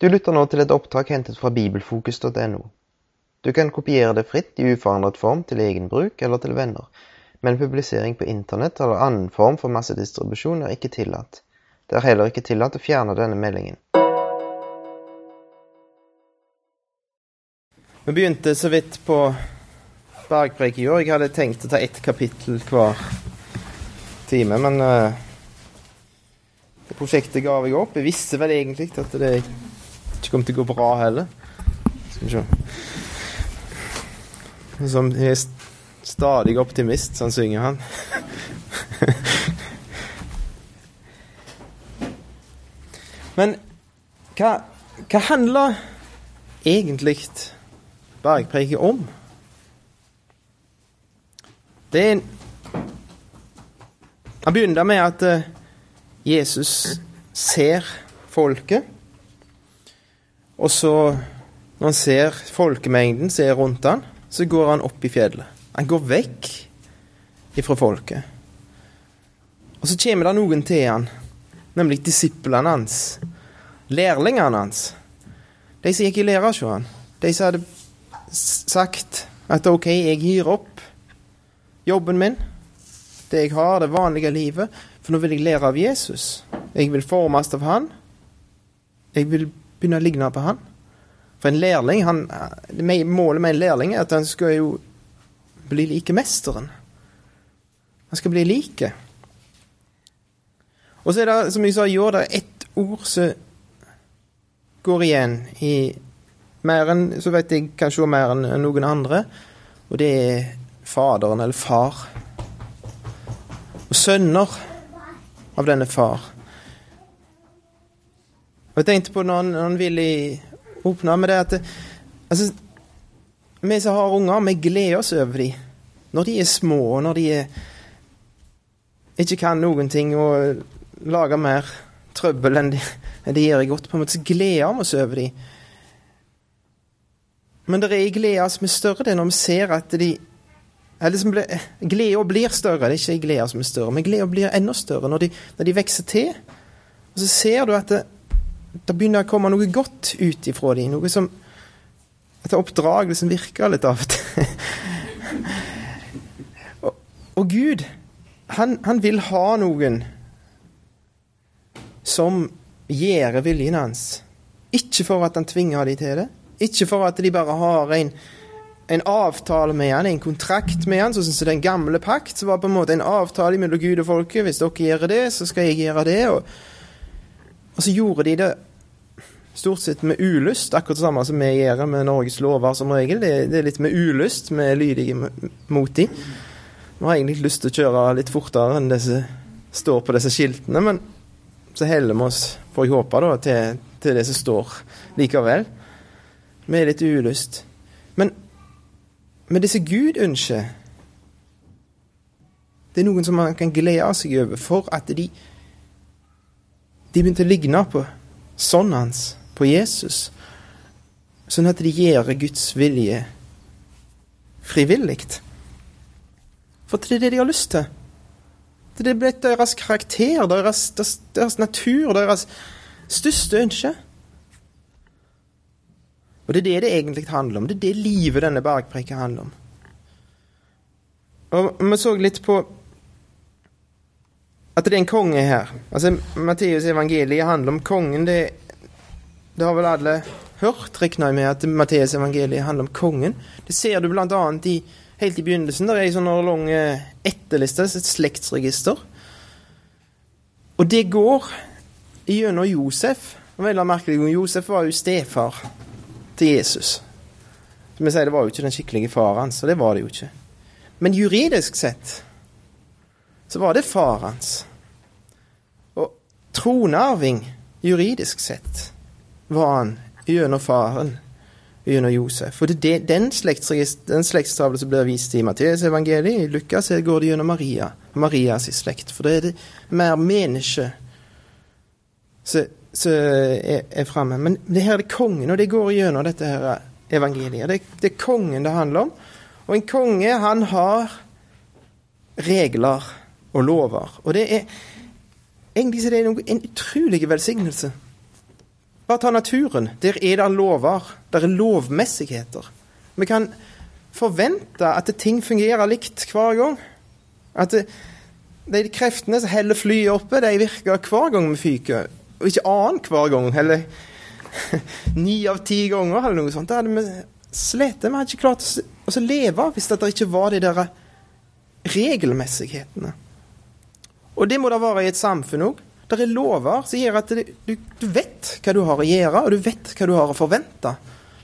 Du lytter nå til et opptak hentet fra bibelfokus.no. Du kan kopiere det fritt i uforandret form til egen bruk eller til venner, men publisering på internett eller annen form for massedistribusjon er ikke tillatt. Det er heller ikke tillatt å fjerne denne meldingen. Vi begynte så vidt på bergpreik i år. Jeg hadde tenkt å ta ett kapittel hver time, men uh, det prosjektet ga jeg opp. Jeg visste vel egentlig at det ikke kommer til å gå bra heller. Skal vi se Som er stadig optimist, sånn synger han. Men hva, hva handler egentlig bergpreiket om? Det er en Han begynner med at eh, Jesus ser folket. Og så, når han ser folkemengden som er rundt han, så går han opp i fjellet. Han går vekk ifra folket. Og så kommer det noen til han, nemlig disiplene hans, lærlingene hans. De som gikk i lære hos han. De som hadde sagt at OK, jeg gir opp jobben min, det jeg har, det vanlige livet, for nå vil jeg lære av Jesus. Jeg vil formes av han. Jeg vil begynne å ligne på han. For en lærling, han, Målet med en lærling er at han skal jo bli like mesteren. Han skal bli like. Og så er det, som jeg sa i år, det er ett ord som går igjen i mer enn Så vet jeg kanskje mer enn noen andre, og det er Faderen, eller far. Og sønner av denne far. Og jeg tenkte på når han ville åpne med det at altså, Vi som har unger, vi gleder oss over dem. Når de er små, og når de er, ikke kan noen ting og lager mer trøbbel enn de, enn de gjør godt, på en måte, så gleder vi oss over dem. Men det er glede som er større, det når vi ser at de liksom Gleda blir større, det er ikke gleda som er større, men gleda blir enda større når de, når de vokser til. Og så ser du at det, det begynner å komme noe godt ut ifra dem. Noe som Et oppdrag som virker litt av og til. og, og, Gud, han, han, vil ha noen som gjør viljen hans. Ikke for at han tvinger dem til det. Ikke for at de bare har en, en avtale med han, en kontrakt med han, sånn som den gamle pakt. som var på en måte en avtale mellom Gud og folket. Hvis dere gjør det, så skal jeg gjøre det. Og, og så gjorde de det stort sett med ulyst, akkurat det samme som vi gjør med Norges lover som regel. Det, det er litt med ulyst vi er lydige mot dem. Vi har egentlig lyst til å kjøre litt fortere enn det som står på disse skiltene, men så heller vi oss, får jeg håpe, da, til, til, det som står likevel. Vi er litt ulyst. Men, med det som Gud ønsker, det er noen som man kan glede seg over for at de de begynte å ligne på sånn hans, på Jesus. Sånn at de gjør Guds vilje frivillig. For det er det de har lyst til. Det er blitt deres karakter, deres, deres, deres natur, deres største ønske. Og det er det det egentlig handler om. Det er det livet denne bergpreken handler om. Og Vi så litt på at det er en konge her. Altså, Matteus evangeliet handler om kongen. Det, det har vel alle hørt, regner jeg med, at Matteus evangeliet handler om kongen. Det ser du bl.a. I, helt i begynnelsen. Det er en sånn lang etterliste, et slektsregister. Og det går gjennom Josef. Og vel merkelig, Josef var jo stefar til Jesus. Som jeg sier, Det var jo ikke den skikkelige faren så det var det jo ikke. Men juridisk sett så var det far hans tronarving juridisk sett var han gjennom faren, gjennom Josef. Og det er den, den slektstavlen som blir vist i Matteus evangeliet, i Lukas går det gjennom Maria, Marias slekt. For det er det mer menneske som er, er framme. Men det her er kongen, og det går gjennom dette her evangeliet. Det, det er kongen det handler om. Og en konge, han har regler og lover. Og det er Egentlig er det en utrolig velsignelse Bare ta naturen. Der er det lover. Der er lovmessigheter. Vi kan forvente at ting fungerer likt hver gang. At det, de kreftene som heller flyet oppe, de virker hver gang vi fyker. Og ikke annen hver gang. Eller ni av ti ganger, eller noe sånt. Da hadde vi slitt. Vi hadde ikke klart å leve hvis det ikke var de der regelmessighetene. Og det må det være i et samfunn òg. Det er lover som gjør at du, du, vet hva du har å gjøre, og du vet hva du har å forvente.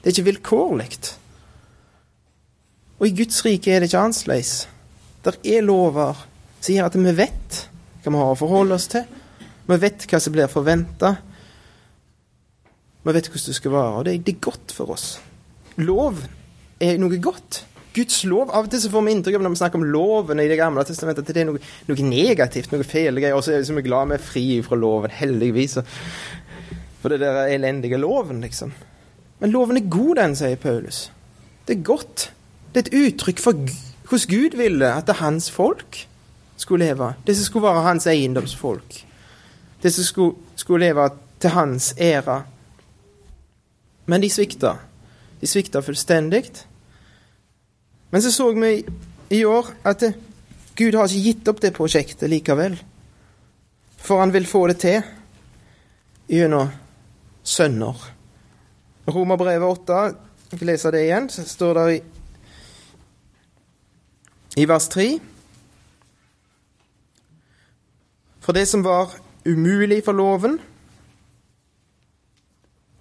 Det er ikke vilkårlig. Og i Guds rike er det ikke annerledes. Det er lover som gjør at vi vet hva vi har å forholde oss til. Vi vet hva som blir forventa. Vi vet hvordan det skal være, og det, det er godt for oss. Lov er noe godt. Guds lov. Av og til så får vi inntrykk av når vi snakker om loven i Det gamle testamentet, at det er noe, noe negativt, noe feil greier. Og så er vi glad vi er fri fra loven, heldigvis. For det der elendige loven, liksom. Men loven er god, den, sier Paulus. Det er godt. Det er et uttrykk for hvordan Gud ville at det hans folk skulle leve. Det som skulle være hans eiendomsfolk. Det som skulle, skulle leve til hans ære. Men de svikta. De svikta fullstendig. Men så så vi i år at Gud har ikke gitt opp det prosjektet likevel. For han vil få det til gjennom sønner. Romerbrevet 8, jeg kan lese det igjen, så står det i, i vers 3 For det som var umulig for loven,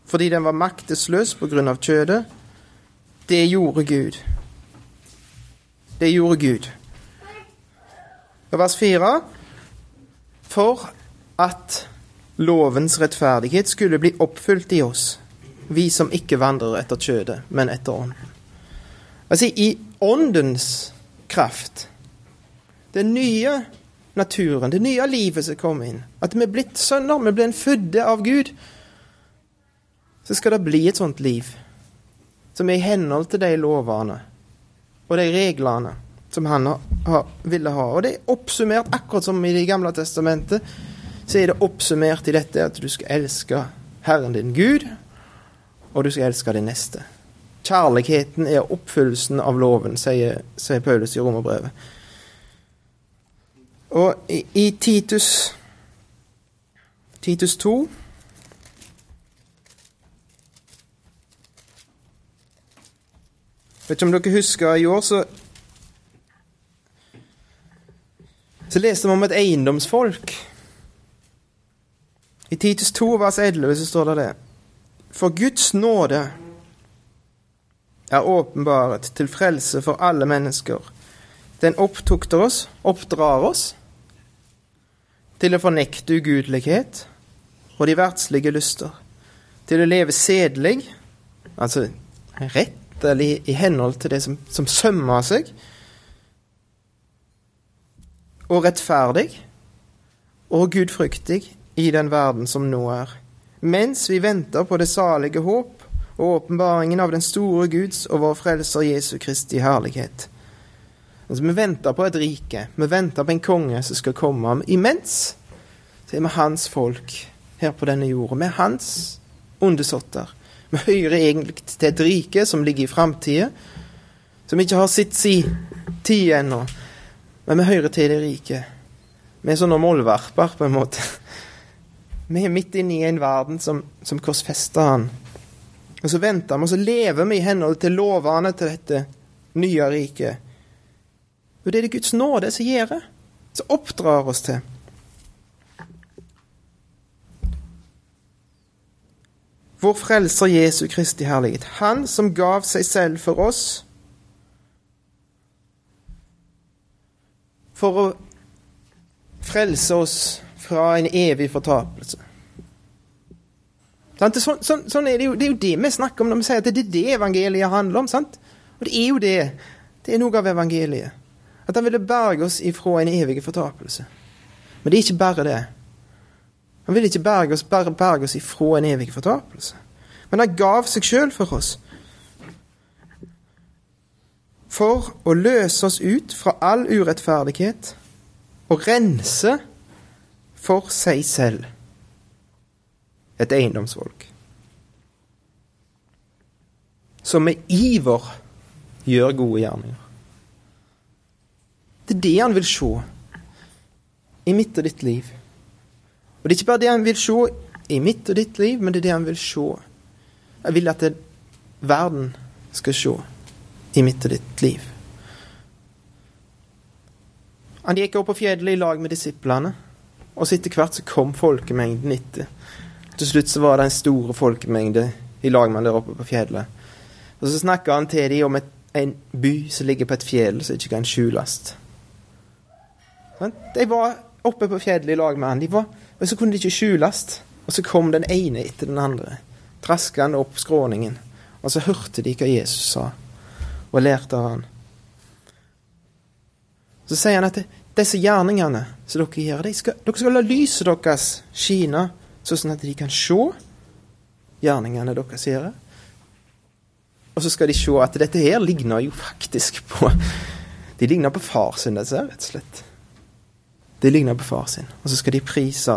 fordi den var maktesløs på grunn av kjødet, det gjorde Gud det gjorde Gud. Og vers 4 For at lovens rettferdighet skulle bli oppfylt i oss, vi som ikke vandrer etter kjødet, men etter ånden. Altså i åndens kraft, den nye naturen, det nye livet som kommer inn, at vi er blitt sønner, vi blir fødde av Gud, så skal det bli et sånt liv som er i henhold til de lovene og de reglene som han har, ville ha. Og det er oppsummert, akkurat som i Det gamle testamentet, så er det oppsummert i dette at du skal elske Herren din Gud, og du skal elske din neste. Kjærligheten er oppfyllelsen av loven, sier, sier Paulus i romerbrevet. Og i, i Titus Titus 2 Vet ikke om dere husker i år, så Så leste vi om et eiendomsfolk. I Titus 2, vers 11, så står det det. For Guds nåde er åpenbaret til frelse for alle mennesker. Den opptukter oss, oppdrar oss, til å fornekte ugudelighet og de verdslige lyster, til å leve sedelig, altså rett eller i, henhold til det som, som sømmer seg, og rettferdig og gudfryktig i den verden som nå er, mens vi venter på det salige håp og åpenbaringen av den store Guds og vår Frelser Jesu Kristi herlighet. Altså, vi venter på et rike, vi venter på en konge som skal komme. Imens så er vi hans folk her på denne jorda. Vi er hans undersåtter. Vi hører egentlig til et rike som ligger i framtida, som ikke har sitt si tid ennå. Men vi hører til det rike. Vi er sånne målvarper, på en måte. Vi er midt inne i en verden som, som korsfester han. Og så venter vi, og så lever vi i henhold til lovene til dette nye riket. Og det er det Guds nåde som gjør, som oppdrar oss til. Vår Frelser Jesu Kristi herlighet. Han som gav seg selv for oss for å frelse oss fra en evig fortapelse. Sånn, sånn, sånn er det, jo, det, er jo det vi snakker om når vi sier at det er det evangeliet handler om. sant? Og det er jo det. Det er noe av evangeliet. At han ville berge oss ifra en evig fortapelse. Men det er ikke bare det. Han vil ikke berge oss, bare berge oss ifra en evig fortapelse. Men han gav seg sjøl for oss. For å løse oss ut fra all urettferdighet og rense for seg selv et eiendomsfolk. som med iver gjør gode gjerninger. Det er det han vil se i mitt og ditt liv. Og det er ikke bare det han vil se i mitt og ditt liv, men det er det han vil se. Jeg vil at det, verden skal se i mitt og ditt liv. Han gikk opp på fjellet i lag med disiplene, og så etter hvert så kom folkemengden etter. Til slutt så var det en stor folkemengde i lag med han der oppe på fjellet. Og så snakka han til dem om et, en by som ligger på et fjell som ikke kan skjules. De var oppe på fjellet i lag med han, de var, og så kunne de ikke skjules. Og så kom den ene etter den andre, traskende opp skråningen. Og så hørte de hva Jesus sa, og lærte av han. Så sier han at disse gjerningene som dere gjør, de skal, dere skal la lyset deres skine, sånn at de kan se gjerningene deres gjør. Og så skal de se at dette her ligner jo faktisk på De ligner på far sin, rett og slett. De ligner på far sin. Og så skal de prise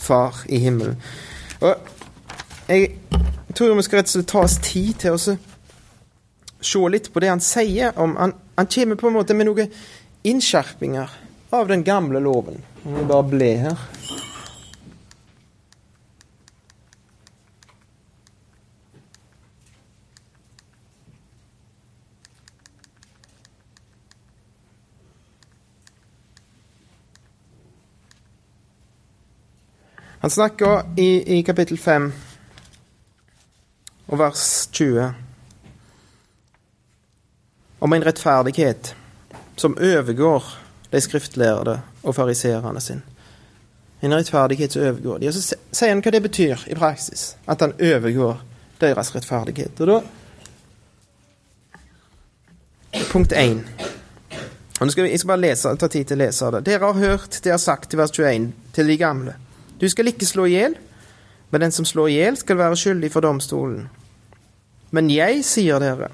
far i himmelen. Og jeg tror vi skal rett og slett ta oss tid til å se litt på det han sier om Han, han kommer på en måte med noen innskjerpinger av den gamle loven. Om vi bare ble her. Han snakker i, i kapittel 5 og vers 20 om en rettferdighet som overgår de skriftlærde og fariserene sin. En rettferdighet som overgår de. Og Så sier han hva det betyr i praksis, at han overgår deres rettferdighet. Og da Punkt 1. Og skal, jeg skal bare lese, ta tid til å lese det. Dere har hørt det er sagt i vers 21 til de gamle. Du skal ikke slå i hjel, men den som slår i hjel, skal være skyldig for domstolen. Men jeg sier dere,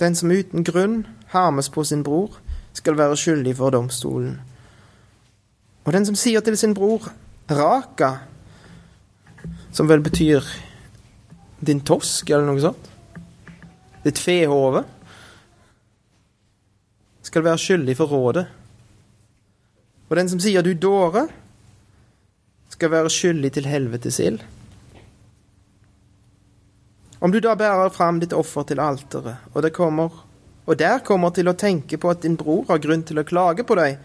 den som uten grunn harmes på sin bror, skal være skyldig for domstolen. Og den som sier til sin bror, raka, som vel betyr din tosk, eller noe sånt, ditt fehove, skal være skyldig for rådet. Og den som sier du dåre, skal være skyldig til helvetes ild. Om du da bærer fram ditt offer til alteret, og, det kommer, og der kommer til å tenke på at din bror har grunn til å klage på deg,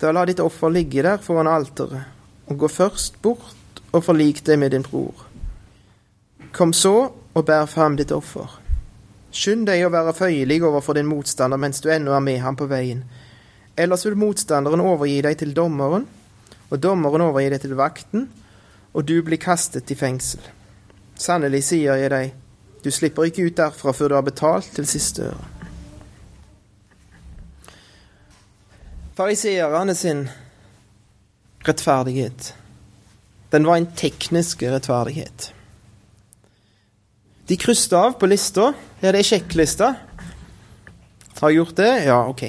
da la ditt offer ligge der foran alteret, og gå først bort og forlik deg med din bror. Kom så og bær fram ditt offer. Skynd deg å være føyelig overfor din motstander mens du ennå er med ham på veien, ellers vil motstanderen overgi deg til dommeren, og dommeren overgir det til vakten, og du blir kastet i fengsel. Sannelig sier jeg deg, du slipper ikke ut derfra før du har betalt til siste øre. Fariseerne sin rettferdighet, den var en teknisk rettferdighet. De krysset av på lista. Er det er sjekklista. Har jeg gjort det? Ja, OK.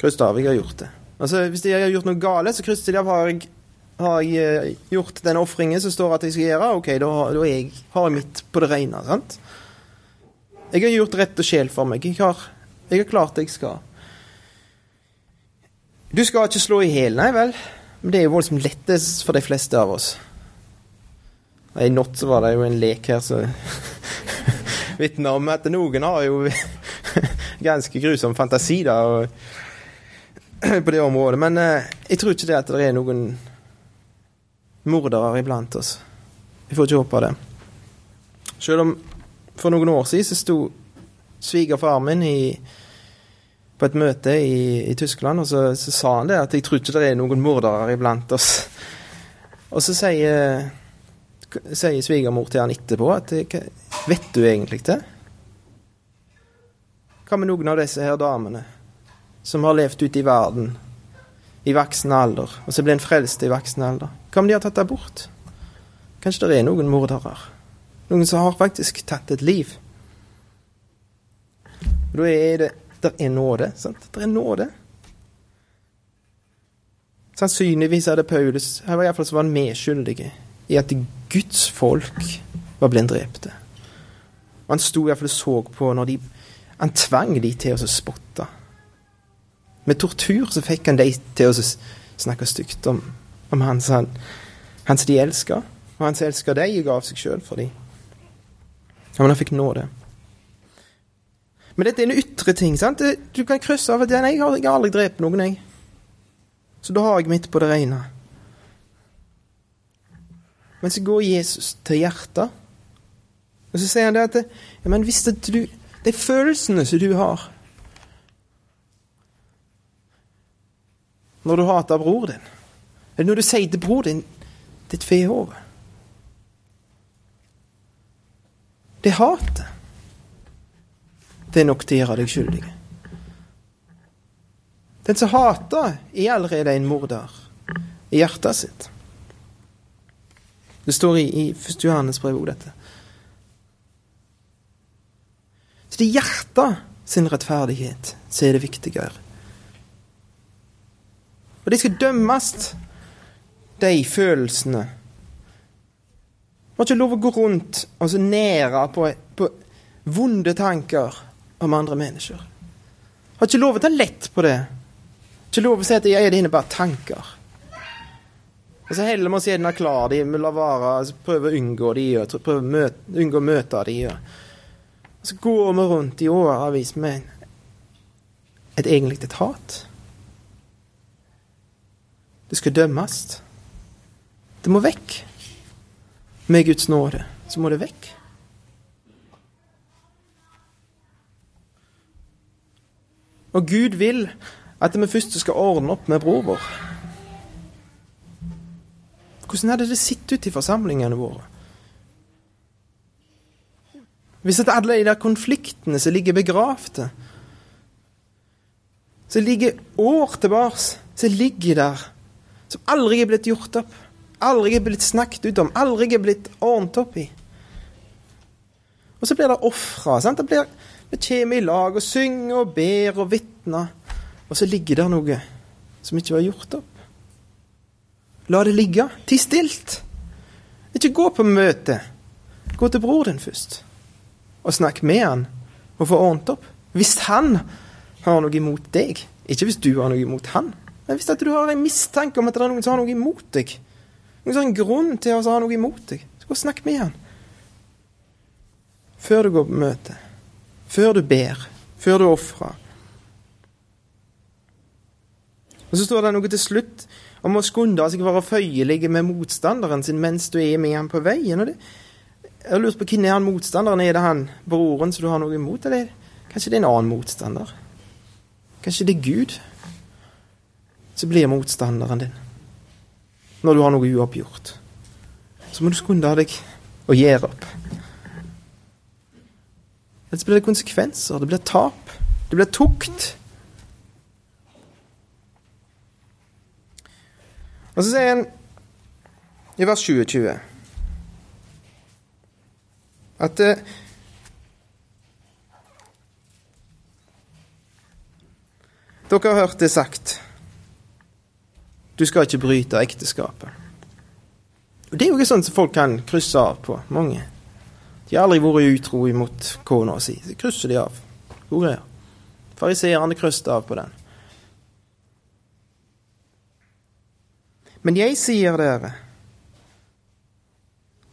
Krysset av. Jeg har gjort det. Altså, Hvis de har gjort noe galt, så krysser de av har jeg har jeg eh, gjort den ofringen som står at jeg skal gjøre, ok, da, da jeg, har jeg mitt på det rene. sant? Jeg har gjort rett og sjel for meg. Jeg har, jeg har klart det jeg skal. Du skal ikke slå i hjel, nei vel. Men det er jo voldsomt lettest for de fleste av oss. I natt så var det jo en lek her som vitner om at noen har jo ganske grusom fantasi da, på det området. Men eh, jeg tror ikke det at det er noen mordere iblant oss. Vi får ikke håpe det. Selv om for noen år siden så sto svigerfaren min i, på et møte i, i Tyskland, og så, så, sa han det at jeg tror ikke det er noen mordere iblant oss. Og så sier, sier svigermor til han etterpå at Vet du egentlig det? Hva med noen av disse her damene som har levd ute i verden i voksen alder, og så blir en frelst i voksen alder? Hva om de har tatt abort? Kanskje det er noen mordere? Noen som har faktisk tatt et liv? Da er det Der er nåde, sant? Det er nåde. Sannsynligvis det Paulus Her var iallfall så var han medskyldig i at Guds folk var blitt drepte. Og han sto iallfall og så på når de Han tvang de til å spotte. Med tortur så fikk han de til å snakke stygt om, om han som han, de elsker, Og han som elsker deg, ga av seg sjøl for dem. Ja, men han fikk nå det. Men dette er en ytre ting. sant? Du kan krysse av at jeg har, aldri drept noen, jeg. Så da har jeg midt på det rene. Men så går Jesus til hjertet, og så sier han det at ja, men visste du De følelsene som du har når du hater bror din, eller når du sier til bror din ditt fehove Det hatet, det er nok til å gjøre deg skyldig. Den som hater, er allerede en morder i hjertet sitt. Det står i, i 1. Johannes brev òg, dette. Så det er hjertet sin rettferdighet som er det viktigere. Og de skal dømmes, de følelsene. Man har ikke lov å gå rundt og så nære på, på vonde tanker om andre mennesker. Har ikke lov å ta lett på det. Ikke lov å si at jeg er dine bare tanker. Og så heller vi oss gjerne klar de, vi lar være, altså prøve å unngå de, prøve å møte, unngå å møte de. Og så går vi rundt i årevis med et egentlig et hat. Det skal dømmes. Det må vekk. Med Guds nåde så må det vekk. Og Gud vil at vi først skal ordne opp med bror vår. Hvordan hadde det sett ut i forsamlingene våre? Hvis at alle de der konfliktene som ligger begravde, som ligger år tilbake, som ligger der, som aldri er blitt gjort opp, aldri er blitt snakket ut om, aldri er blitt ordnet opp i Og så blir det ofra. Vi kommer i lag og synger og ber og vitner. Og så ligger der noe som ikke var gjort opp. La det ligge. Ti stilt. Ikke gå på møte. Gå til bror din først, og snakk med han, og få ordnet opp. Hvis han har noe imot deg, ikke hvis du har noe imot han, men hvis du har en mistanke om at det er noen som har noe imot deg, noen sånn grunn til å ha noe imot deg, så gå og snakk med han. Før du går på møte. Før du ber. Før du ofrer. Og så står det noe til slutt om å skunde seg være føyelig med motstanderen sin mens du er med ham på veien. Og det, jeg har lurt på hvem er han motstanderen? Er det han broren som du har noe imot, eller kanskje det er en annen motstander? Kanskje det er Gud som blir motstanderen din når du har noe uoppgjort? Så må du skunde deg og gjøre opp. Ellers blir det konsekvenser, det blir tap, det blir tukt. Og så sier han i vers 2020 at eh, Dere har hørt det sagt. Du skal ikke bryte ekteskapet. Og Det er jo ikke sånn som folk kan krysse av på. Mange. De har aldri vært utro imot kona si. Så krysser de av. Greier. Fariseerne krysset av på den. Men jeg sier dere,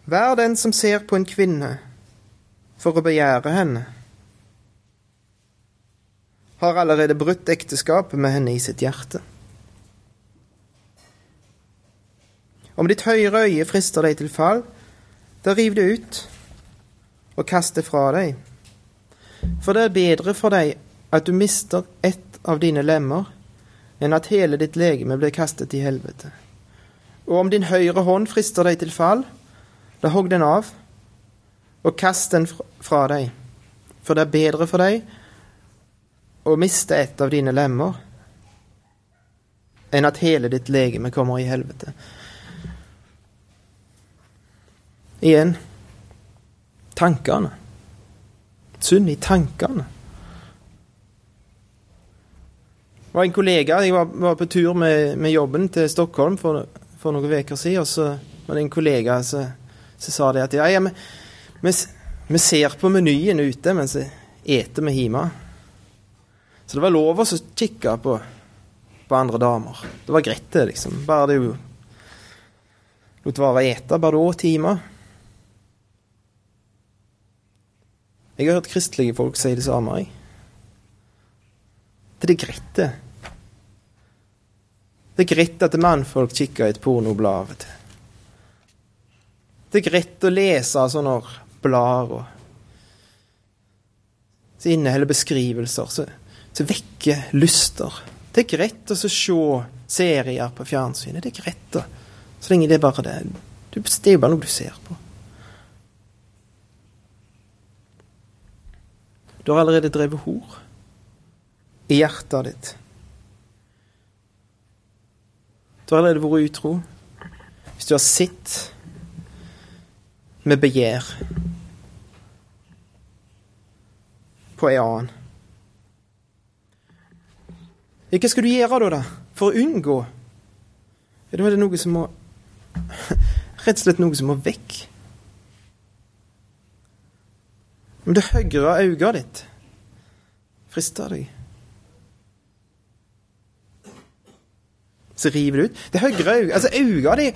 vær den som ser på en kvinne for å begjære henne, har allerede brutt ekteskapet med henne i sitt hjerte. Om ditt høyre øye frister deg til fall, da riv det ut og kast det fra deg. For det er bedre for deg at du mister ett av dine lemmer, enn at hele ditt legeme blir kastet i helvete. Og om din høyre hånd frister deg til fall, da hogg den av, og kast den fra deg. For det er bedre for deg å miste ett av dine lemmer enn at hele ditt legeme kommer i helvete. Igjen tankene. Synd i tankene. Det var en kollega Jeg var, var på tur med, med, jobben til Stockholm for for noen uker siden, og så var det en kollega som sa det at ja, ja, vi, men Vi ser på menyen ute mens vi eter med hjemme. Så det var lov å kikke på, på andre damer. Det var greit, det, liksom. Bare jo lot være å ete, bare da timer. Jeg har hørt kristelige folk si det samme. Jeg. Det er greit, det. Det er greit at mannfolk kikker i et pornoblad av og til. Det er greit å lese sånne blader som inneholder beskrivelser som vekker lyster. Det er greit å se serier på fjernsynet. Det er greit, da. Så lenge det er bare det. Det er jo bare noe du ser på. Du har allerede drevet hor i hjertet ditt. Du har allerede vært utro. Hvis du har sett med begjær på ei annen. Hva skal du gjøre da, da? For å unngå? Da er det noe som må Rett og slett noe som må vekk. Om det høyre øyet ditt frister deg, så river du ut. Det høyre øyet Altså, øyet det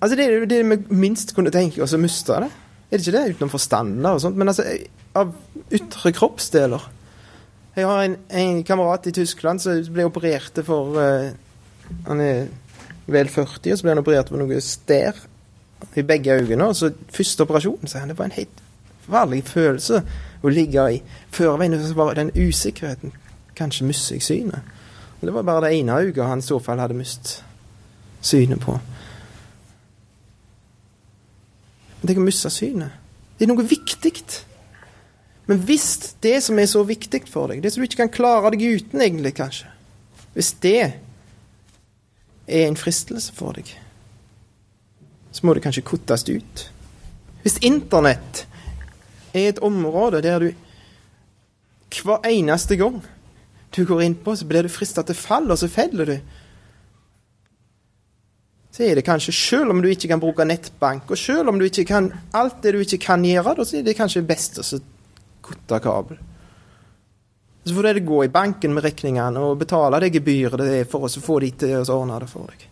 Altså, det er det vi minst kunne tenke oss å miste det. Er det ikke det? Utenom forstander og sånt. Men altså, av ytre kroppsdeler. Jeg har en, en kamerat i Tyskland som ble operert for uh, Han er vel 40, og så ble han operert for noe stær i begge øynene. Og så første operasjon, sier han, det var en helt farlig følelse å ligge i. førerveien. den usikkerheten. Kanskje mister jeg synet. Og det var bare det ene øyet han i så fall hadde mistet synet på. Men tenk å miste synet. Det er noe viktig. Men hvis det som er så viktig for deg, det som du ikke kan klare deg uten, egentlig, kanskje Hvis det er en fristelse for deg, så må det kanskje kuttes ut. Hvis Internett er et område der du hver eneste gang du går inn på, så blir du frista til fall, og så faller du. Så er det kanskje, selv om du ikke kan bruke nettbank, og selv om du ikke kan alt det du ikke kan gjøre, så er det kanskje best å kutte kabel. Så får du gå i banken med regningene og betale det gebyret det er for oss, å få de til å ordne det for deg.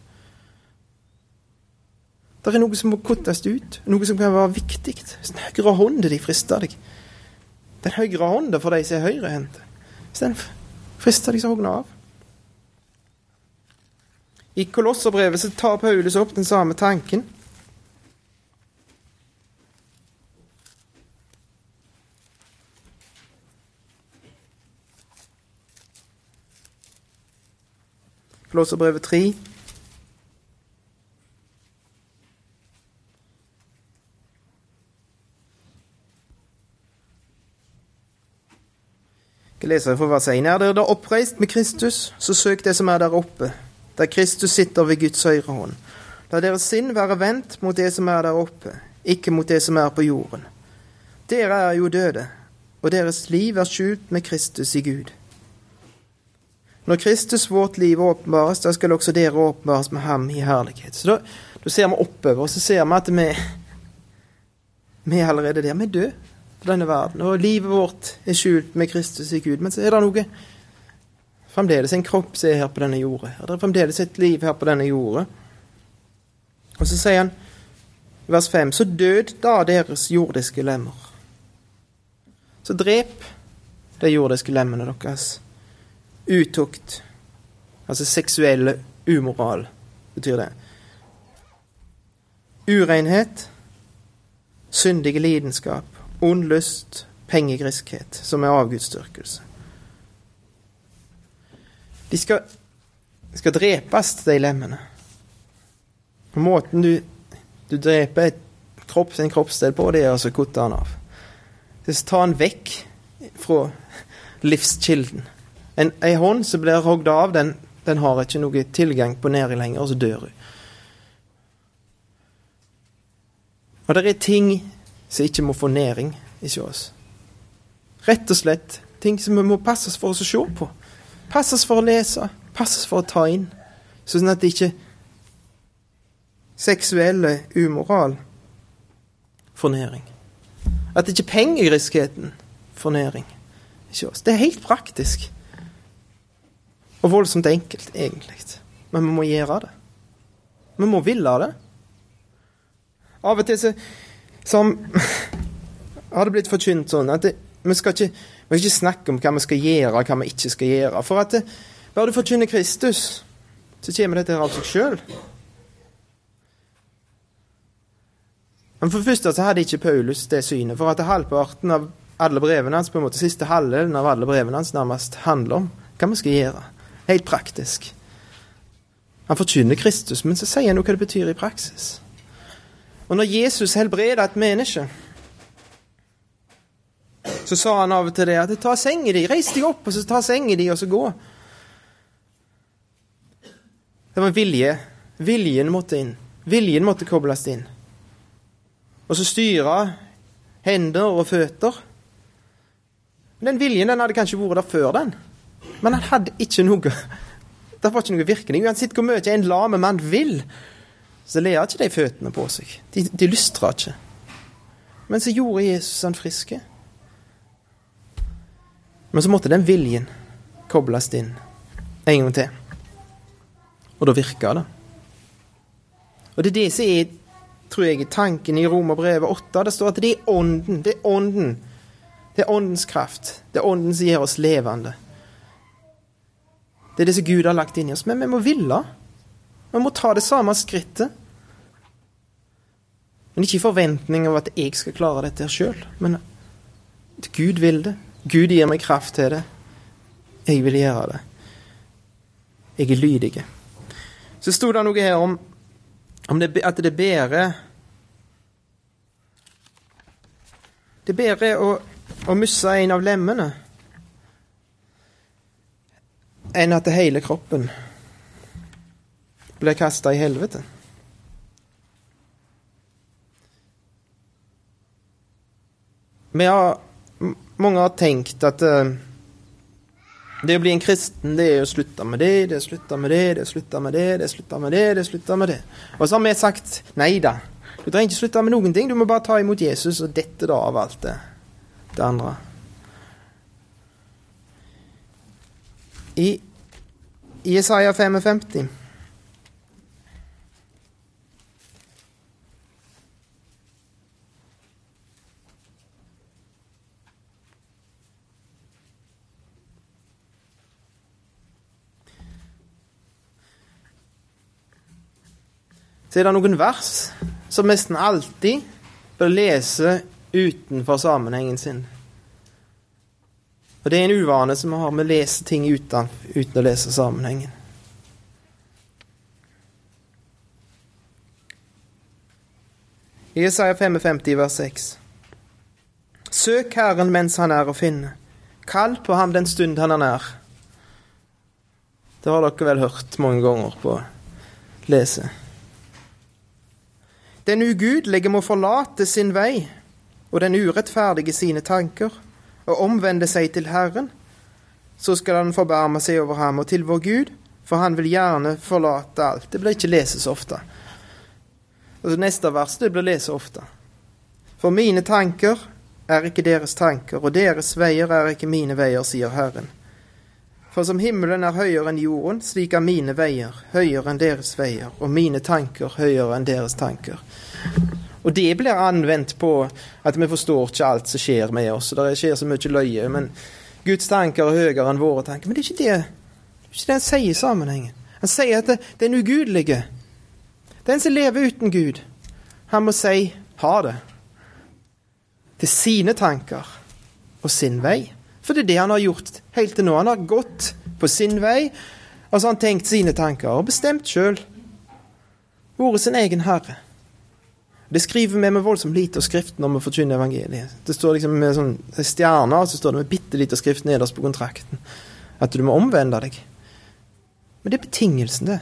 Det er noe som må kuttes ut, noe som kan være viktig. Den høyre hånda de frister deg. Den høyre hånda for de som er høyrehendte. Den frister deg, så hogner av. I Kolosserbrevet så tar Paulus opp den samme tanken. Kolosserbrevet 3. Jeg leser for hva sier. Er dere da oppreist med Kristus, så søk det som er der oppe, der Kristus sitter ved Guds høyre hånd. La deres sinn være vendt mot det som er der oppe, ikke mot det som er på jorden. Dere er jo døde, og deres liv er skjult med Kristus i Gud. Når Kristus, vårt liv, åpenbares, da skal også dere åpenbares med ham i herlighet. Så da, da ser vi oppover, og så ser vi at vi, vi er allerede der. Vi er døde for denne verden. Og livet vårt er skjult med Kristus i Gud. Men så er det noe Fremdeles en kropp som er her på denne jorda. Det er fremdeles et liv her på denne jorda. Og så sier han, vers 5, så død da deres jordiske lemmer. Så drep de jordiske lemmene deres. Utukt, altså seksuelle umoral, betyr det. Urenhet, syndige lidenskap, ond lyst, pengegriskhet, som er avgudsdyrkelse. De skal, skal drepes, de lemmene. På måten du, du dreper kropp, en kroppsdel på, det er å kutte den av. Så ta den vekk fra livskilden. En, en hånd som blir hogd av, den, den, har ikke noe tilgang på nedi lenger, og så dør hun. Og det er ting som ikke må få næring i oss. Rett og slett ting som vi må passe oss for oss å se på. Passe oss for å lese, passe oss for å ta inn. Sånn at det ikke seksuelle umoral får næring. At ikke pengegriskheten får næring hos. Det er helt praktisk. Og voldsomt enkelt, egentlig. Men vi må gjøre det. Vi må ville det. Av og til så som har det blitt forkynt sånn at det, vi, skal ikke, vi skal ikke snakke om hva vi skal gjøre, og hva vi ikke skal gjøre. For at det, bare du forkynner Kristus, så kommer dette her av seg sjøl. Men for det første så hadde ikke Paulus det synet, for at halvparten av alle brevene hans, på en måte siste halvdelen av alle brevene hans, nærmest handler om hva vi skal gjøre. Helt praktisk. Han forkynner Kristus, men så sier han jo hva det betyr i praksis. Og når Jesus helbreder et menneske, så sa han av og til det at ta senga di, reis deg opp, og så ta senga di, og så gå. Det var vilje. Viljen måtte inn. Viljen måtte kobles inn. Og så styre hender og føtter. Den viljen den hadde kanskje vært der før den, men han hadde ikke noe Det var ikke noe virkning. Uansett hvor mye en lame mann vil, så ler ikke de føttene på seg. De, de lystrer ikke. Men så gjorde Jesus han friske. Men så måtte den viljen kobles inn en gang til. Og da virka det. Og det er det som er, tror jeg, tanken i Romerbrevet 8. Det står at det er ånden. Det er ånden det er åndens kraft. Det er ånden som gjør oss levende. Det er det som Gud har lagt inn i oss. Men vi må ville. Vi må ta det samme skrittet. Men ikke i forventning av at jeg skal klare dette sjøl. Men at Gud vil det. Gud gir meg kraft til det. Jeg vil gjøre det. Jeg er lydig. Så sto det noe her om, om det, at det er bedre Det er bedre å å miste en av lemmene enn at det hele kroppen blir kasta i helvete. Men har, mange har tenkt at uh, det å bli en kristen, det er å slutte med det, det er å slutte med det, det er å slutte med det, det er å slutte med det, det er å slutte med det. Og så har vi sagt nei da. Du trenger ikke slutte med noen ting, du må bare ta imot Jesus og dette da av alt det det andre. I Jesaja 55 så er det noen vers som nesten alltid bør lese utenfor sammenhengen sin. Og det er en uvane som vi har med å lese ting uten, uten å lese sammenhengen. I Jesaja 55, vers 6. Søk Herren mens han er å finne. Kall på ham den stund han er nær. Det har dere vel hørt mange ganger på lese. Den ugudelige må forlate sin vei og den urettferdige sine tanker, og omvende seg til Herren, så skal han forbarme seg over ham og til vår Gud, for han vil gjerne forlate alt. Det blir ikke lest så ofte. Og så Neste vers det blir lest ofte. For mine tanker er ikke deres tanker, og deres veier er ikke mine veier, sier Herren. For som himmelen er høyere enn jorden, slik er mine veier høyere enn deres veier, og mine tanker høyere enn deres tanker. Og det blir anvendt på at vi forstår ikke alt som skjer med oss. og Det skjer så mye løye. Men Guds tanker er høyere enn våre tanker. Men det er ikke det, det, er ikke det han sier i sammenhengen. Han sier at det, den ugudelige, den som lever uten Gud, han må si ha det til sine tanker og sin vei. For det er det han har gjort helt til nå. Han har gått på sin vei, og så har han tenkt sine tanker og bestemt sjøl. Vært sin egen herre. Det skriver vi med voldsomt lite av skrift når vi forkynner evangeliet. Det står liksom med sånn stjerner, og så står det med bitte lite skrift nederst på kontrakten. At du må omvende deg. Men det er betingelsen, det.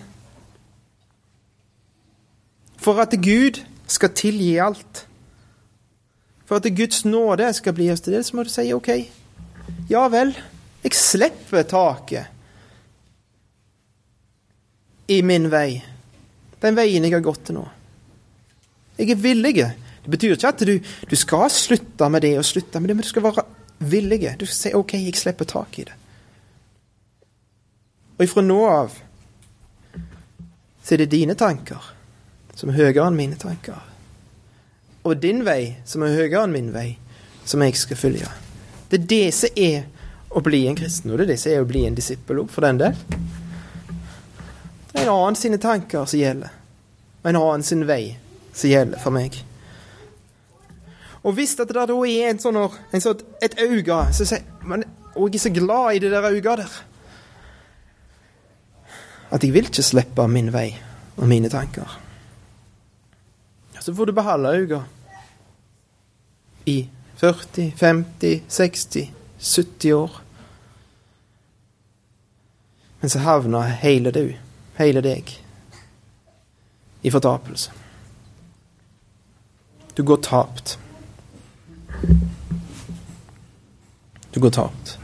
For at Gud skal tilgi alt. For at Guds nåde skal bli oss til det, så må du si OK. Ja vel, jeg slipper taket i min vei. Den veien jeg har gått til nå. Jeg er villig Det betyr ikke at du, du skal slutte med det og slutte med det, men du skal være villig. Du skal si OK, jeg slipper tak i det. Og ifra nå av så er det dine tanker som er høyere enn mine tanker. Og din vei som er høyere enn min vei, som jeg skal følge. Det er det som er å bli en kristen, og det er det som er å bli en disippel for den del. Det er en annen sine tanker som gjelder, og en annen sin vei som gjelder for meg. Og hvis det da er en sånn, en sånn et øye så sier men, Og jeg er så glad i det der øyet der. At jeg vil ikke slippe min vei og mine tanker. Så får du beholde øyet i 40, 50, 60, 70 år. Men så havner hele du, hele deg, i fortapelse. Du går tapt. Du går tapt.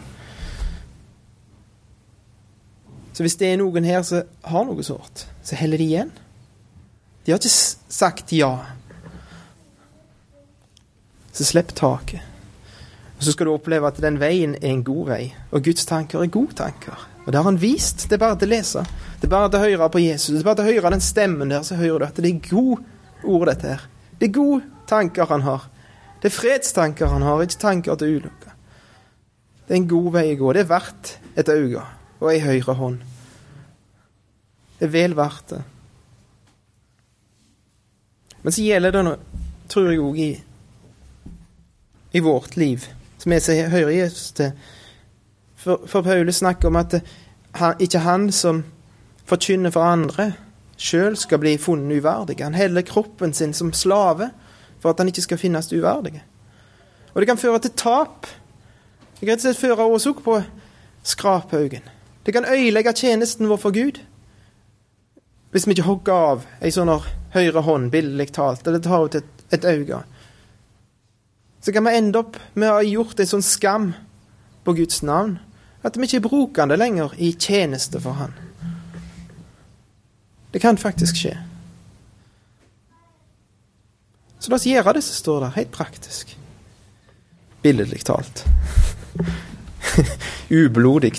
Så hvis det er noen her som har noe sårt, så heller de igjen. De har ikke sagt ja. Så slipp taket. Og Så skal du oppleve at den veien er en god vei, og Guds tanker er gode tanker. Og det har han vist. Det er bare til å lese. Det er bare til å høre på Jesus. Det er bare til å høre den stemmen der, så hører du at det er gode ord, dette her. Det er gode tanker han har. Det er fredstanker han har, ikke tanker til ulykke. Det er en god vei å gå. Det er verdt et øye og ei høyre hånd. Det er vel verdt det. Men så gjelder det, nå, tror jeg òg, i, i vårt liv, som vi hører Jesus til. For, for Paulus snakker om at han, ikke han som forkynner for andre, sjøl skal bli funnet uverdig. Han heller kroppen sin som slave for at han ikke skal finnes uverdig. Og det kan føre til tap. Det kan rett og slett føre oss òg på skraphaugen. Det kan øyelegge tjenesten vår for Gud. Hvis vi ikke hogger av ei sånn høyre hånd, billedlig talt, eller tar ut et, et øye, så kan vi ende opp med å ha gjort en sånn skam på Guds navn at vi ikke bruker det lenger i tjeneste for Han. Det kan faktisk skje. Så la oss gjøre det som står der, helt praktisk. Billedlig talt. Ublodig.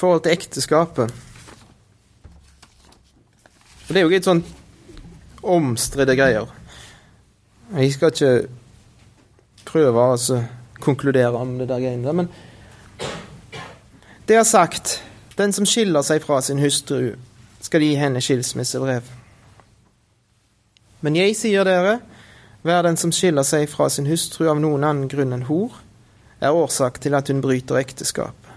forhold til ekteskapet. For det er jo litt sånn omstridte greier. Jeg skal ikke prøve å konkludere om det der greiene der, men det er sagt den som skiller seg fra sin hustru, skal gi henne skilsmissebrev. Men jeg sier dere, hver den som skiller seg fra sin hustru av noen annen grunn enn hor, er årsak til at hun bryter ekteskapet.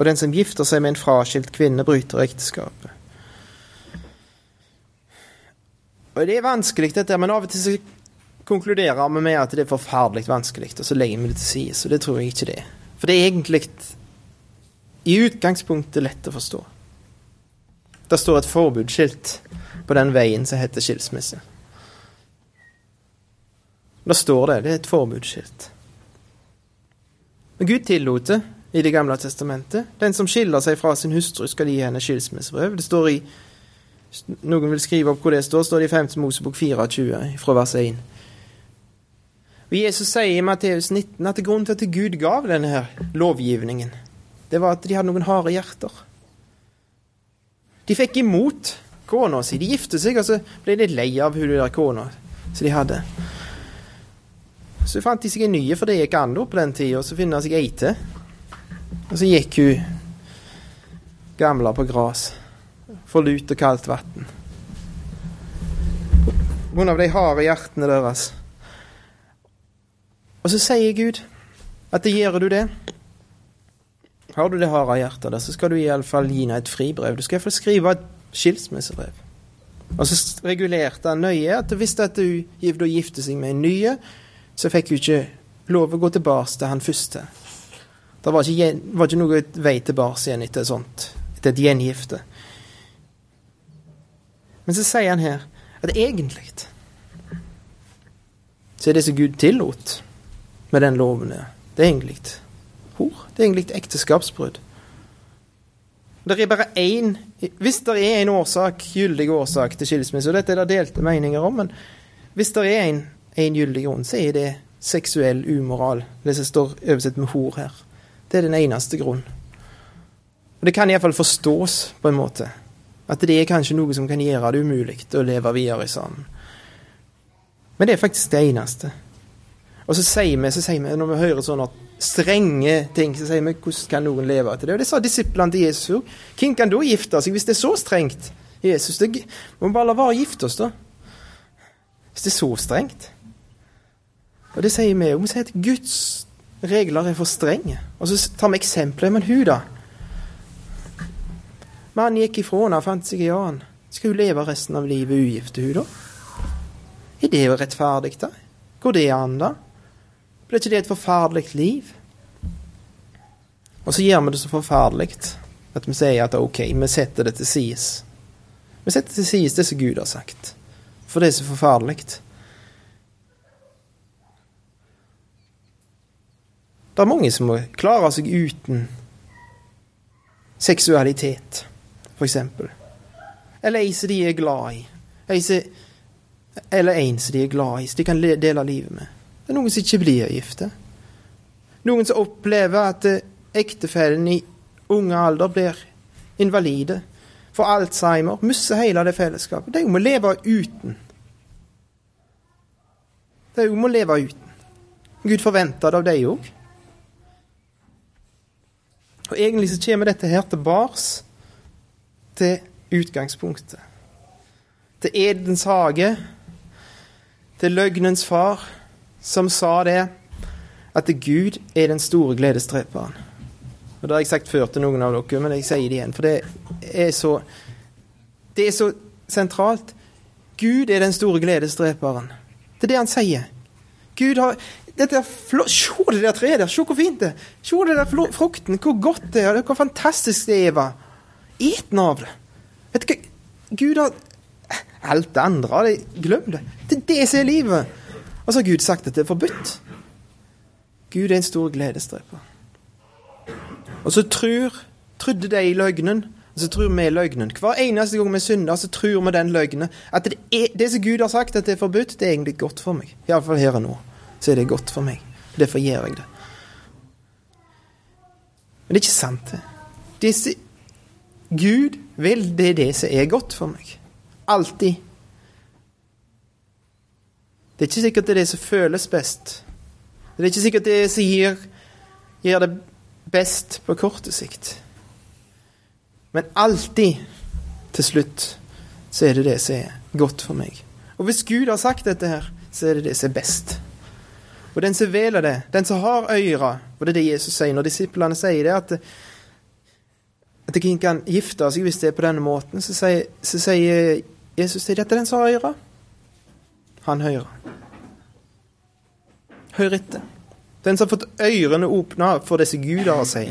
Og den som gifter seg med en fraskilt kvinne, bryter ekteskapet. Og Det er vanskelig, dette, men av og til så konkluderer vi med at det er forferdelig vanskelig, og så legger vi det til side. Så det tror jeg ikke det er. For det er egentlig i utgangspunktet lett å forstå. Det står et forbudsskilt på den veien som heter skilsmisse. Da står det. Det er et forbudsskilt. Men Gud tillot det i Det gamle testamentet. Den som skiller seg fra sin hustru, skal gi henne skilsmissebrev. Det står i Noen vil skrive opp hvor det står. står det i 5. Mosebok 24, fra vers 1. Og Jesus sier i Matteus 19 at grunnen til at Gud gav denne her lovgivningen, det var at de hadde noen harde hjerter. De fikk imot kona si. De gifte seg, og så ble de lei av hun der kona som de hadde. Så fant de seg en ny, for det gikk an på den tida, så finner de seg ei til. Og så gikk hun gamla på gras for lut og kaldt vann. Av de harde hjertene deres. Og så sier Gud at det gjør du det. Har du det harde hjertet, der, så skal du iallfall gi henne et fribrev. Du skal iallfall skrive et skilsmissebrev. Og så regulerte han nøye at hvis at hun gifter seg med en ny, så fikk hun ikke lov å gå tilbake til han første. Det var ikke, var ikke noe vei tilbake igjen etter sånt, etter et gjengifte. Men så sier han her at egentlig så er det som Gud tillot med den loven der, det er egentlig hor. Det er egentlig ekteskapsbrudd. Det er bare én Hvis det er en årsak, gyldig årsak til skilsmisse, og dette er det delte meninger om, men hvis det er en, en gyldig grunn, så er det seksuell umoral. Det som står oversett med hor her. Det er den eneste grunnen. Og Det kan iallfall forstås på en måte. At det er kanskje noe som kan gjøre det umulig å leve videre sammen. Men det er faktisk det eneste. Og så sier vi, så sier vi når vi hører sånne strenge ting, så sier vi hvordan kan noen leve etter det? Og det sa disiplene til Jesus òg. Hvem kan da gifte seg hvis det er så strengt? Jesus, det må bare la være å gifte oss, da. Hvis det er så strengt. Og det sier vi òg. Vi sier at Guds regler er for strenge. Og så tar vi eksempler. Men hun, da? Mannen gikk ifra henne og fant seg en annen. Skal hun leve resten av livet ugift, hun da? Er det jo rettferdig, da? Går det an, da? Blir ikke det et forferdelig liv? Og så gjør vi det så forferdelig at vi sier at ok, vi setter det til sides. Vi setter til sides det som Gud har sagt, for det er så forferdelig. Det er mange som må klare seg uten seksualitet, f.eks. Eller ei som de er glad i. eller en som de er glad i, som de kan dele livet med. Det er noen som ikke blir gifte. Noen som opplever at eh, ektefellen i unge alder blir invalide, får Alzheimer, mister hele det fellesskapet. De må leve uten. De må leve uten. Gud forventer det av dem òg. Og egentlig så kommer dette her tilbake til utgangspunktet. Til Edens hage, til løgnens far, som sa det, at Gud er den store gledesdreperen. Og Det har jeg sagt før til noen av dere, men jeg sier det igjen, for det er så Det er så sentralt. Gud er den store gledesdreperen. Det er det han sier. Gud har dette er Se det der treet der, se hvor fint det er. Se det der frukten, hvor godt det er, hvor fantastisk det er. Eva. Et den av det. Vet du hva? Gud har Alt det andre, glem det. Det er det som er livet. Og så har Gud sagt at det er forbudt. Gud er en stor gledesdreper. Og så tror, trodde de i løgnen, og så tror vi løgnen. Hver eneste gang vi synder, så tror vi den løgnen. At det, er, det som Gud har sagt at det er forbudt, det er egentlig godt for meg. Iallfall her og nå. Så er det godt for meg. Derfor gjør jeg det. Men det er ikke sant, det. Disse, Gud vil det er det som er godt for meg. Alltid. Det er ikke sikkert det er det som føles best. Det er ikke sikkert det som gir, gir det best på kort sikt. Men alltid, til slutt, så er det det som er godt for meg. Og hvis Gud har sagt dette her, så er det det som er best. Og den som velger det, den som har øyre Og det er det Jesus sier når disiplene sier det, at, at ingen kan gifte seg hvis det er på denne måten, så sier, så sier Jesus til dette den som har øyre han hører. Hør etter. Den som har fått ørene åpna for disse gudene å si.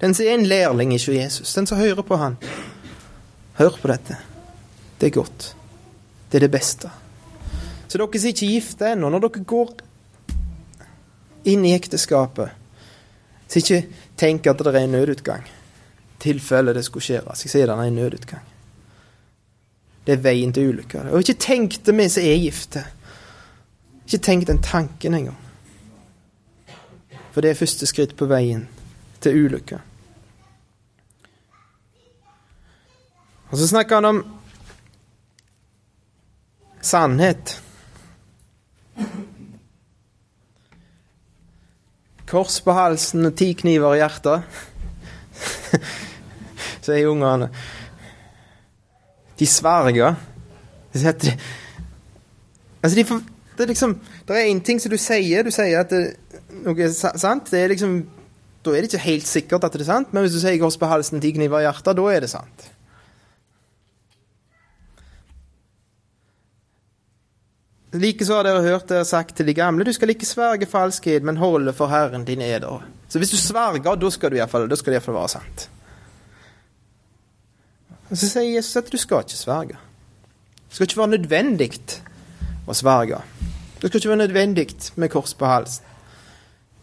Den som er en lærling ikke Jesus. Den som hører på han. Hør på dette. Det er godt. Det er det beste. Så dere som ikke er gifte ennå, når dere går inn i ekteskapet, så ikke tenk at det er en nødutgang. Tilfelle det skulle skje. Så jeg sier det er en nødutgang. Det er veien til ulykke. Og ikke tenk det mens som er gifte. Ikke tenk den tanken engang. For det er første skritt på veien til ulykke. Og så snakker han om sannhet. Kors på halsen og ti kniver i hjertet, sier ungene. De sverger. De, altså de får, det er liksom Det er én ting som du sier. Du sier at det, noe er sant. Det er liksom Da er det ikke helt sikkert at det er sant, men hvis du sier 'kors på halsen, ti kniver i hjertet', da er det sant. Likeså har dere hørt dere sagt til de gamle, du skal ikke sverge falskhet, men holde for Herren din eder. Så hvis du sverger, da skal det iallfall være sant. Og Så sier Jesus at du skal ikke sverge. Det skal ikke være nødvendig å sverge. Det skal ikke være nødvendig med kors på halsen.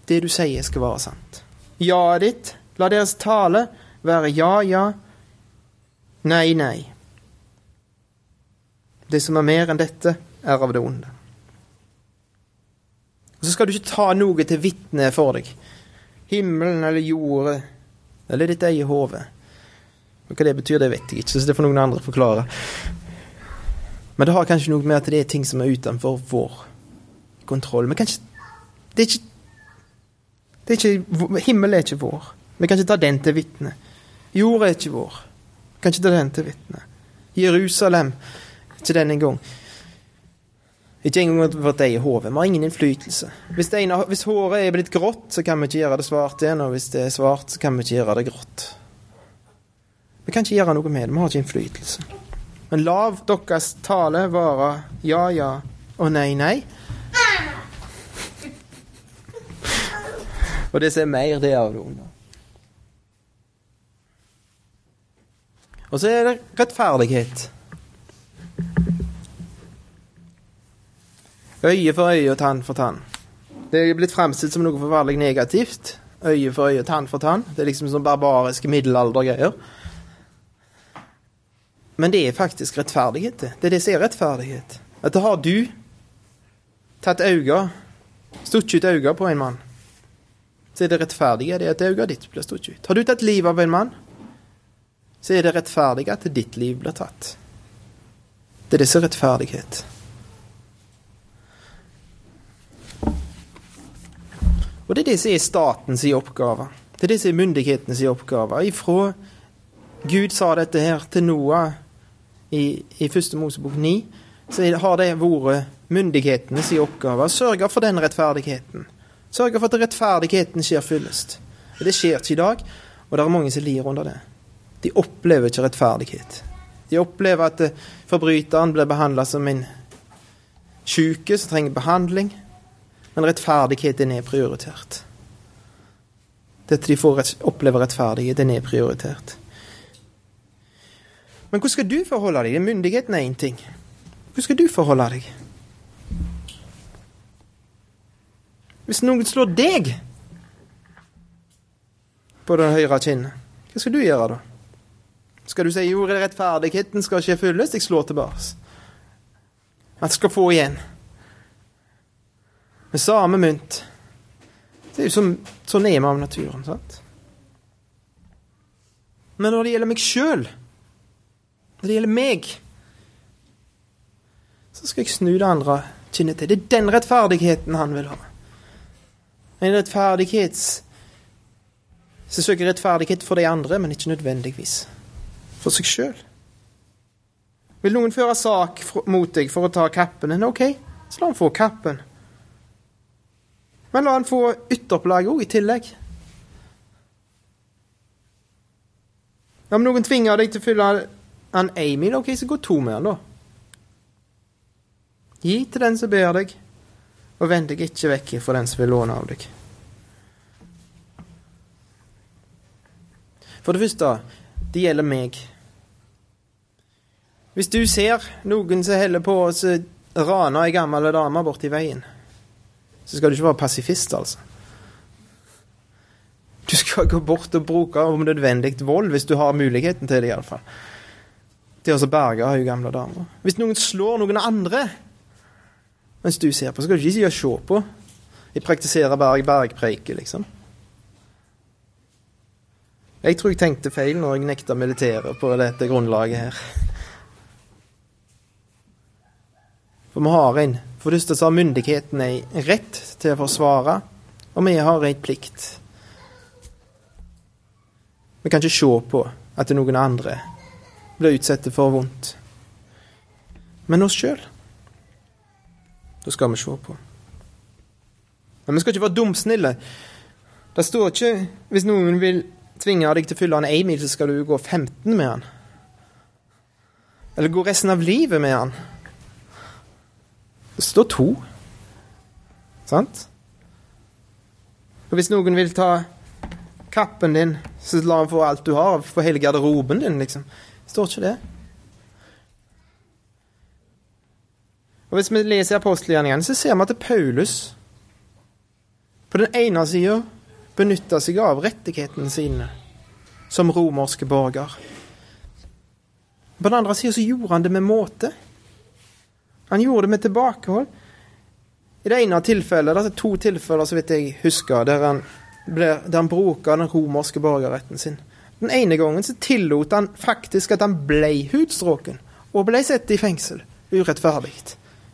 Det du sier, skal være sant. Ja-et ditt, la deres tale være ja, ja, Nei, nei. Det som er mer enn dette, er av det onde. Og så skal du ikke ta noe til vitne for deg. Himmelen eller jordet eller ditt eget hode. Hva det betyr, det vet jeg ikke, så det får noen andre forklare. Men det har kanskje noe med at det er ting som er utenfor vår kontroll. Men kanskje Det er ikke, det er ikke Himmelen er ikke vår. Vi kan ikke ta den til vitne. Jorda er ikke vår. Vi kan ikke ta den til vitne. Jerusalem ikke den engang. Ikke engang vårt eget hode. Vi har ingen innflytelse. Hvis, ene, hvis, håret er blitt grått, så kan vi ikke gjøre det svart igjen. Og hvis det er svart, så kan vi ikke gjøre det grått. Vi kan ikke gjøre noe med det. Vi har ikke innflytelse. Men lav deres tale være ja, ja og nei, nei. Og det som er mer, det er av det onde. Og så er det rettferdighet. Øye for øye og tann for tann. Det er blitt fremstilt som noe forferdelig negativt. Øye for øye, tann for tann. Det er liksom sånn barbariske middelaldergreier. Men det er faktisk rettferdighet, det. Er det som er rettferdighet. At har du tatt øyne, stukket ut øynene på en mann, så er det rettferdige at øyet ditt blir stukket ut. Har du tatt livet av en mann, så er det rettferdige at ditt liv blir tatt. Det er det som er rettferdighet. Og det er det som er statens oppgave. Det er det som er myndighetenes oppgave. Ifra Gud sa dette her til Noah i, i første Mosebok 9, så har det vært myndighetenes oppgave å sørge for den rettferdigheten. Sørge for at rettferdigheten skjer fyllest. Det skjer ikke i dag, og det er mange som lir under det. De opplever ikke rettferdighet. De opplever at forbryteren blir behandla som en syke som trenger behandling. Men rettferdigheten er prioritert. Dette de får oppleve rettferdighet, er prioritert. Men hvordan skal du forholde deg? Myndigheten er én ting. Hvordan skal du forholde deg? Hvis noen slår deg på det høyre kinnet, hva skal du gjøre da? Skal du si jo, rettferdigheten skal ikke fylles, jeg slår tilbake? At jeg skal få igjen med samme mynt. Det er jo som, sånn er vi av naturen. sant? Men når det gjelder meg sjøl, når det gjelder meg, så skal jeg snu det andre kinnet til. Det er den rettferdigheten han vil ha. En rettferdighets som søker rettferdighet for de andre, men ikke nødvendigvis for seg sjøl. Vil noen føre sak mot deg for å ta kappen? OK, så la han få kappen. Men la han få ytterpålegg òg i tillegg. Om noen tvinger deg til å fylle en én mil, ok, så gå to med han, da. Gi til den som ber deg, og vend deg ikke vekk fra den som vil låne av deg. For det første, det gjelder meg. Hvis du ser noen som holder på å rane ei gammel dame borti veien, så skal du ikke være pasifist, altså. Du skal gå bort og bruke om nødvendig vold, hvis du har muligheten til det, iallfall. Til å berge hun gamle dama. Hvis noen slår noen andre mens du ser på, så skal du ikke si å se på. Jeg praktiserer berg bergpreike, liksom. Jeg tror jeg tenkte feil når jeg nekta militæret på dette grunnlaget her. For vi har en For det første så har myndighetene en rett til å forsvare, og vi har en plikt. Vi kan ikke se på at noen andre blir utsatt for vondt. Men oss sjøl. Da skal vi se på. Men vi skal ikke være dumsnille. Det står ikke hvis noen vil tvinge deg til å fylle han én mil, så skal du gå 15 med han. Eller gå resten av livet med han. Det står to. Sant? Og hvis noen vil ta kappen din, så la han få alt du har, få hele garderoben din, liksom. Står ikke det. Og Hvis vi leser apostelgjerningene, så ser vi at Paulus på den ene sida benytter seg av rettighetene sine som romerske borger. På den andre sida så gjorde han det med måte. Han gjorde det med tilbakehold. I det ene tilfellet, det er to tilfeller så vidt jeg husker, der han, ble, der han bruker den romerske borgerretten sin. Den ene gangen så tillot han faktisk at han ble hudstråken og ble satt i fengsel urettferdig.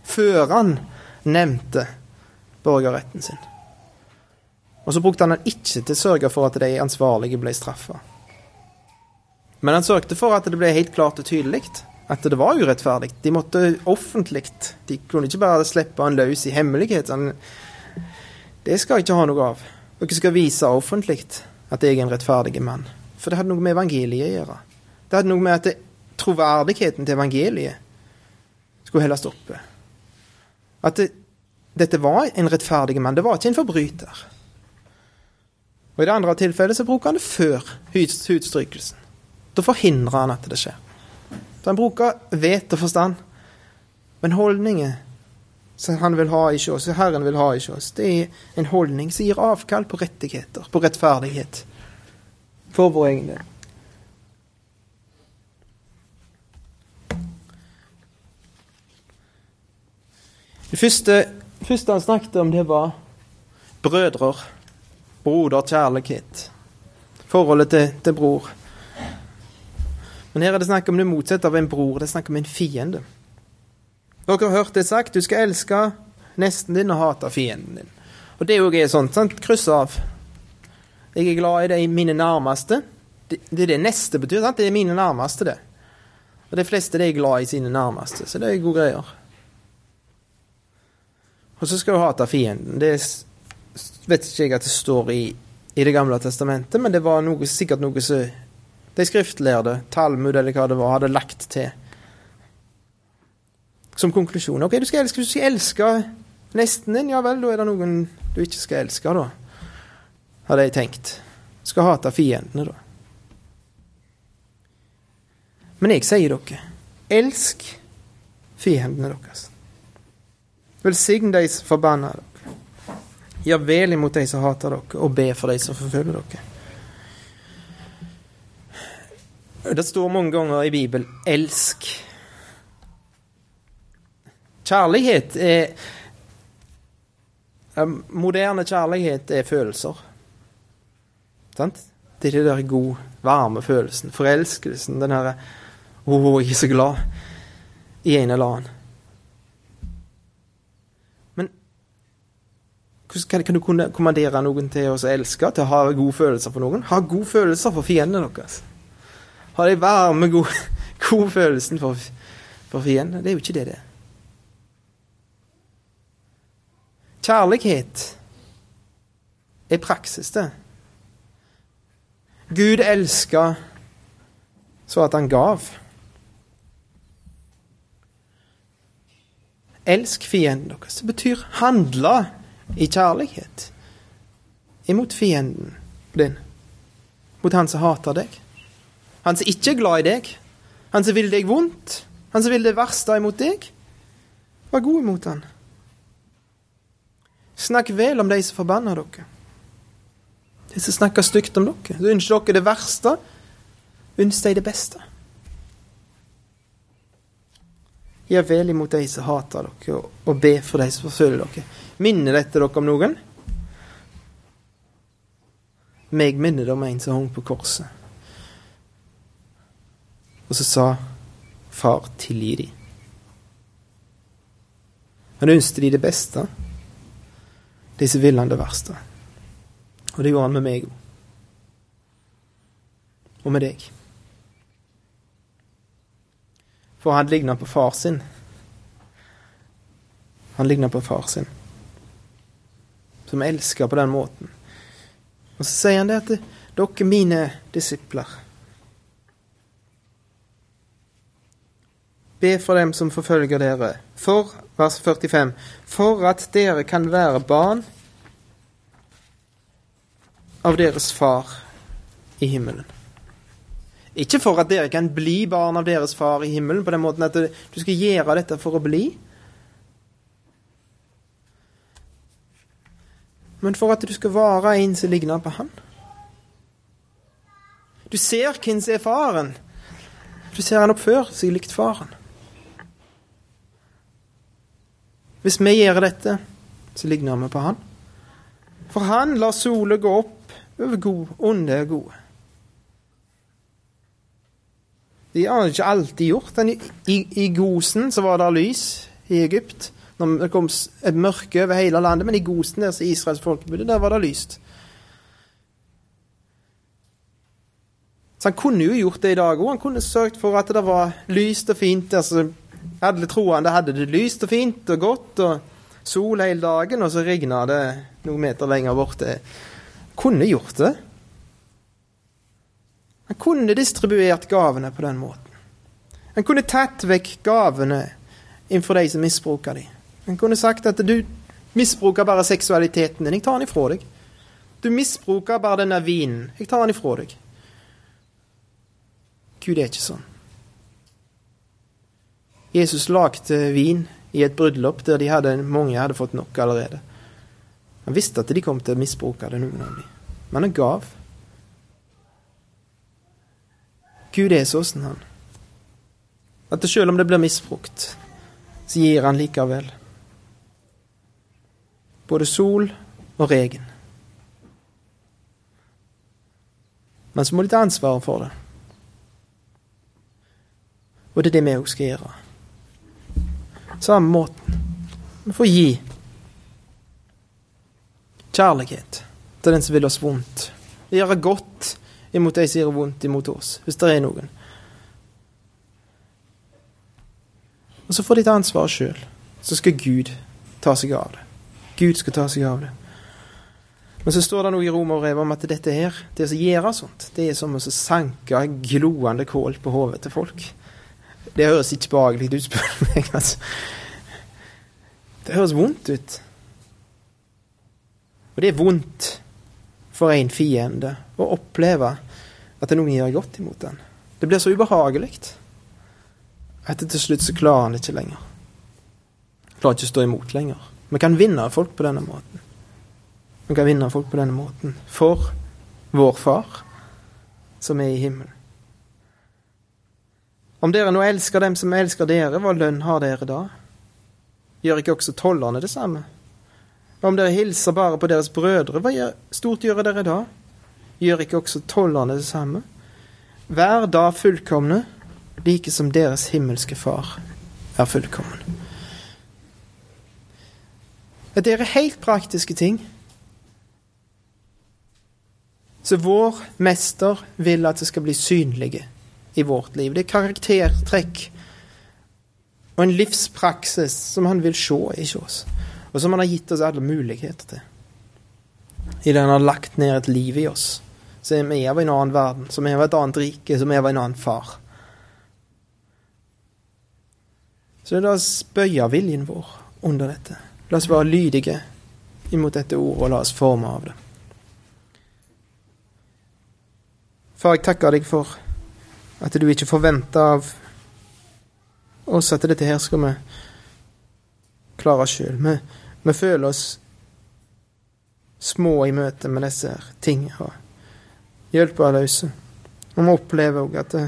Før han nevnte borgerretten sin. Og så brukte han den ikke til å sørge for at de ansvarlige ble straffa. Men han sørgte for at det ble helt klart og tydelig at det var urettferdig. De måtte offentlig. De kunne ikke bare slippe han løs i hemmelighet. det skal jeg ikke ha noe av. Dere skal vise offentlig at jeg er en rettferdig mann. For det hadde noe med evangeliet å gjøre. Det hadde noe med at det, troverdigheten til evangeliet skulle holdes oppe. At det, dette var en rettferdig mann. Det var ikke en forbryter. Og I det andre tilfellet så bruker han det før hudstrykelsen. Da forhindrer han at det skjer. Så han bruker vet og forstand. Men holdninger som han vil ha i oss, som Herren vil ha i oss, det er en holdning som gir avkall på rettigheter, på rettferdighet, for vår egen del. Det første, første han snakket om, det var brødre, broder, kjærlighet. Forholdet til, til bror. Men her er det snakk om det motsatte av en bror. Det er snakk om en fiende. Dere har hørt det sagt, du skal elske nesten din og hate fienden din. Og det er jo sånn, sant? Kryss av. Jeg er glad i de mine nærmeste. Det er det neste betyr. sant? Det er mine nærmeste, det. Og de fleste de er glad i sine nærmeste, så det er gode greier. Og så skal du hate fienden. Det vet ikke jeg at det står i, i Det gamle testamentet, men det var noe, sikkert noe som de skriftlærde, Talmud eller hva det var, hadde lagt til som konklusjon. Ok, du skal elske, du skal elske nesten din. Ja vel, da er det noen du ikke skal elske, da. Hadde jeg tenkt. Skal hate fiendene, da. Men jeg sier dere, elsk fiendene deres. Velsign de som forbanner dere. Gjør vel imot de som hater dere, og be for de som forfølger dere. Det står mange ganger i Bibelen 'elsk'. Kjærlighet er Moderne kjærlighet er følelser. Sant? Det er den der god, varme følelsen. Forelskelsen. Den herre 'Å, oh, jeg er så glad' i en eller annen. Hvordan kan du kommandere noen til å elske, til å ha gode følelser for noen? Ha gode følelser for fiendene deres. Ha de varme, gode, gode følelsen for, for fiendene. Det er jo ikke det det er. Kjærlighet er praksis, det. Gud elska så at han gav. Elsk fienden deres. Det betyr handle i kjærlighet imot fienden din, mot han som hater deg. Han som ikke er glad i deg, han som vil deg vondt, han som vil det verste imot deg. Vær god imot han. Snakk vel om de som forbanner dere. De som snakker stygt om dere. Så ønsker dere det verste, ønsker de det beste. Gjør vel imot de som hater dere, og be for de som forfølger dere. Minner dette dere om noen? Meg minner det om en som hang på korset. Og så sa far, tilgi de. Han ønsket de det beste. De som ville han det verste. Og det gjorde han med meg òg. Og med deg. For han ligna på far sin. Han ligna på far sin som elsker på den måten. Og så sier han det at dere mine disipler Be for dem som forfølger dere, for, vers 45, for at dere kan være barn av deres far i himmelen. Ikke for at dere kan bli barn av deres far i himmelen, på den måten at du skal gjøre dette for å bli, men for at du skal være en som ligner på han. Du ser hvem som er faren. Du ser han oppfører seg likt faren. Hvis vi gjør dette, så ligner vi på han. For han lar sola gå opp over god, onde og gode. De har ikke alltid gjort. I, i, I Gosen så var det lys i Egypt. Når det kom et mørke over hele landet, men i Gosen, der som Israels folk der var det lyst. Så han kunne jo gjort det i dag òg. Han kunne sørget for at det var lyst og fint. altså Alle troende hadde det lyst og fint og godt og sol hele dagen, og så regna det noen meter lenger borte. Kunne gjort det. Han kunne distribuert gavene på den måten. Han kunne tatt vekk gavene innenfor de som misbruker dem. Han kunne sagt at du misbruker bare seksualiteten din. Jeg tar den ifra deg. Du misbruker bare denne vinen. Jeg tar den ifra deg. Gud er ikke sånn. Jesus lagde vin i et bryllup der de hadde, mange hadde fått nok allerede. Han visste at de kom til å misbruke det, noen av dem. Men han gav. Gud er sånn, han. At selv om det blir misbrukt, så gir han likevel. Både sol og regen. Men så må de ta ansvaret for det. Og det er det vi òg skal gjøre. Samme måten. Vi får gi kjærlighet til den som vil oss vondt. Gjøre godt imot de som gjør vondt imot oss, hvis det er noen. Og så får de ta ansvaret sjøl. Så skal Gud ta seg av det. Gud skal ta seg av det. Men så står det noe i Romerbrevet om at dette her, det å gjøre sånt, det er som å sanke gloende kål på hodet til folk. Det høres ikke behagelig ut, spør du meg. Altså. Det høres vondt ut. Og det er vondt for en fiende å oppleve at noen gjør godt imot den. Det blir så ubehagelig at til slutt så klarer han det ikke lenger. Klarer ikke å stå imot lenger. Vi kan vinne folk på denne måten. Vi kan vinne folk på denne måten for vår Far som er i himmelen. Om dere nå elsker dem som elsker dere, hva lønn har dere da? Gjør ikke også tollerne det samme? Om dere hilser bare på deres brødre, hva stort gjør dere da? Gjør ikke også tollerne det samme? Vær da fullkomne, like som deres himmelske Far er fullkommen. Dette er helt praktiske ting. Så vår mester vil at det skal bli synlige i vårt liv. Det er karaktertrekk og en livspraksis som han vil se i oss, og som han har gitt oss alle muligheter til. I det han har lagt ned et liv i oss, så er vi av en annen verden, som er av et annet rike, som er av en annen far. Så la oss bøye viljen vår under dette. La oss være lydige imot dette ordet, og la oss forme av det. Far, jeg takker deg for at du ikke forventer av oss at dette her skal vi klare sjøl. Vi, vi, føler oss små i møte med disse tingene og hjelpeløse. Og vi opplever òg at det,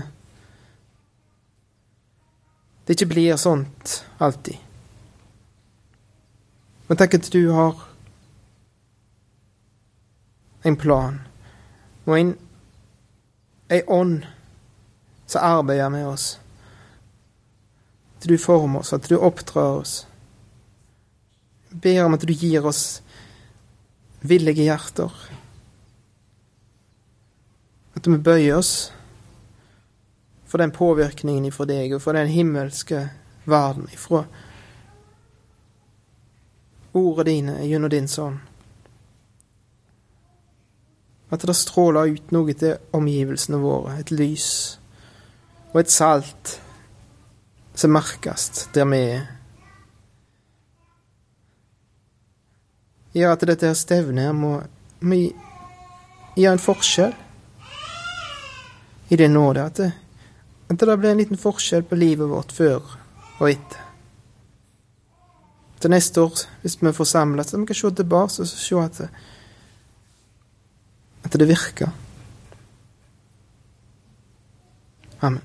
det ikke blir sånt alltid. Men takk at du har en plan og en, en ånd som arbeider med oss. At du former oss, at du oppdrar oss. Jeg ber om at du gir oss villige hjerter. At vi bøyer oss for den påvirkningen ifra deg, og for den himmelske verden ifra ordene dine gjennom din sønn. At det stråler ut noe til omgivelsene våre, et lys og et salt som merkes der vi er. Gjør at dette her stevnet her må, vi gjøre en forskjell i det nåde. At det, at det blir en liten forskjell på livet vårt før og etter. Til neste år, hvis vi får samles, så vi kan se tilbake og se at det, at det virker. Amen.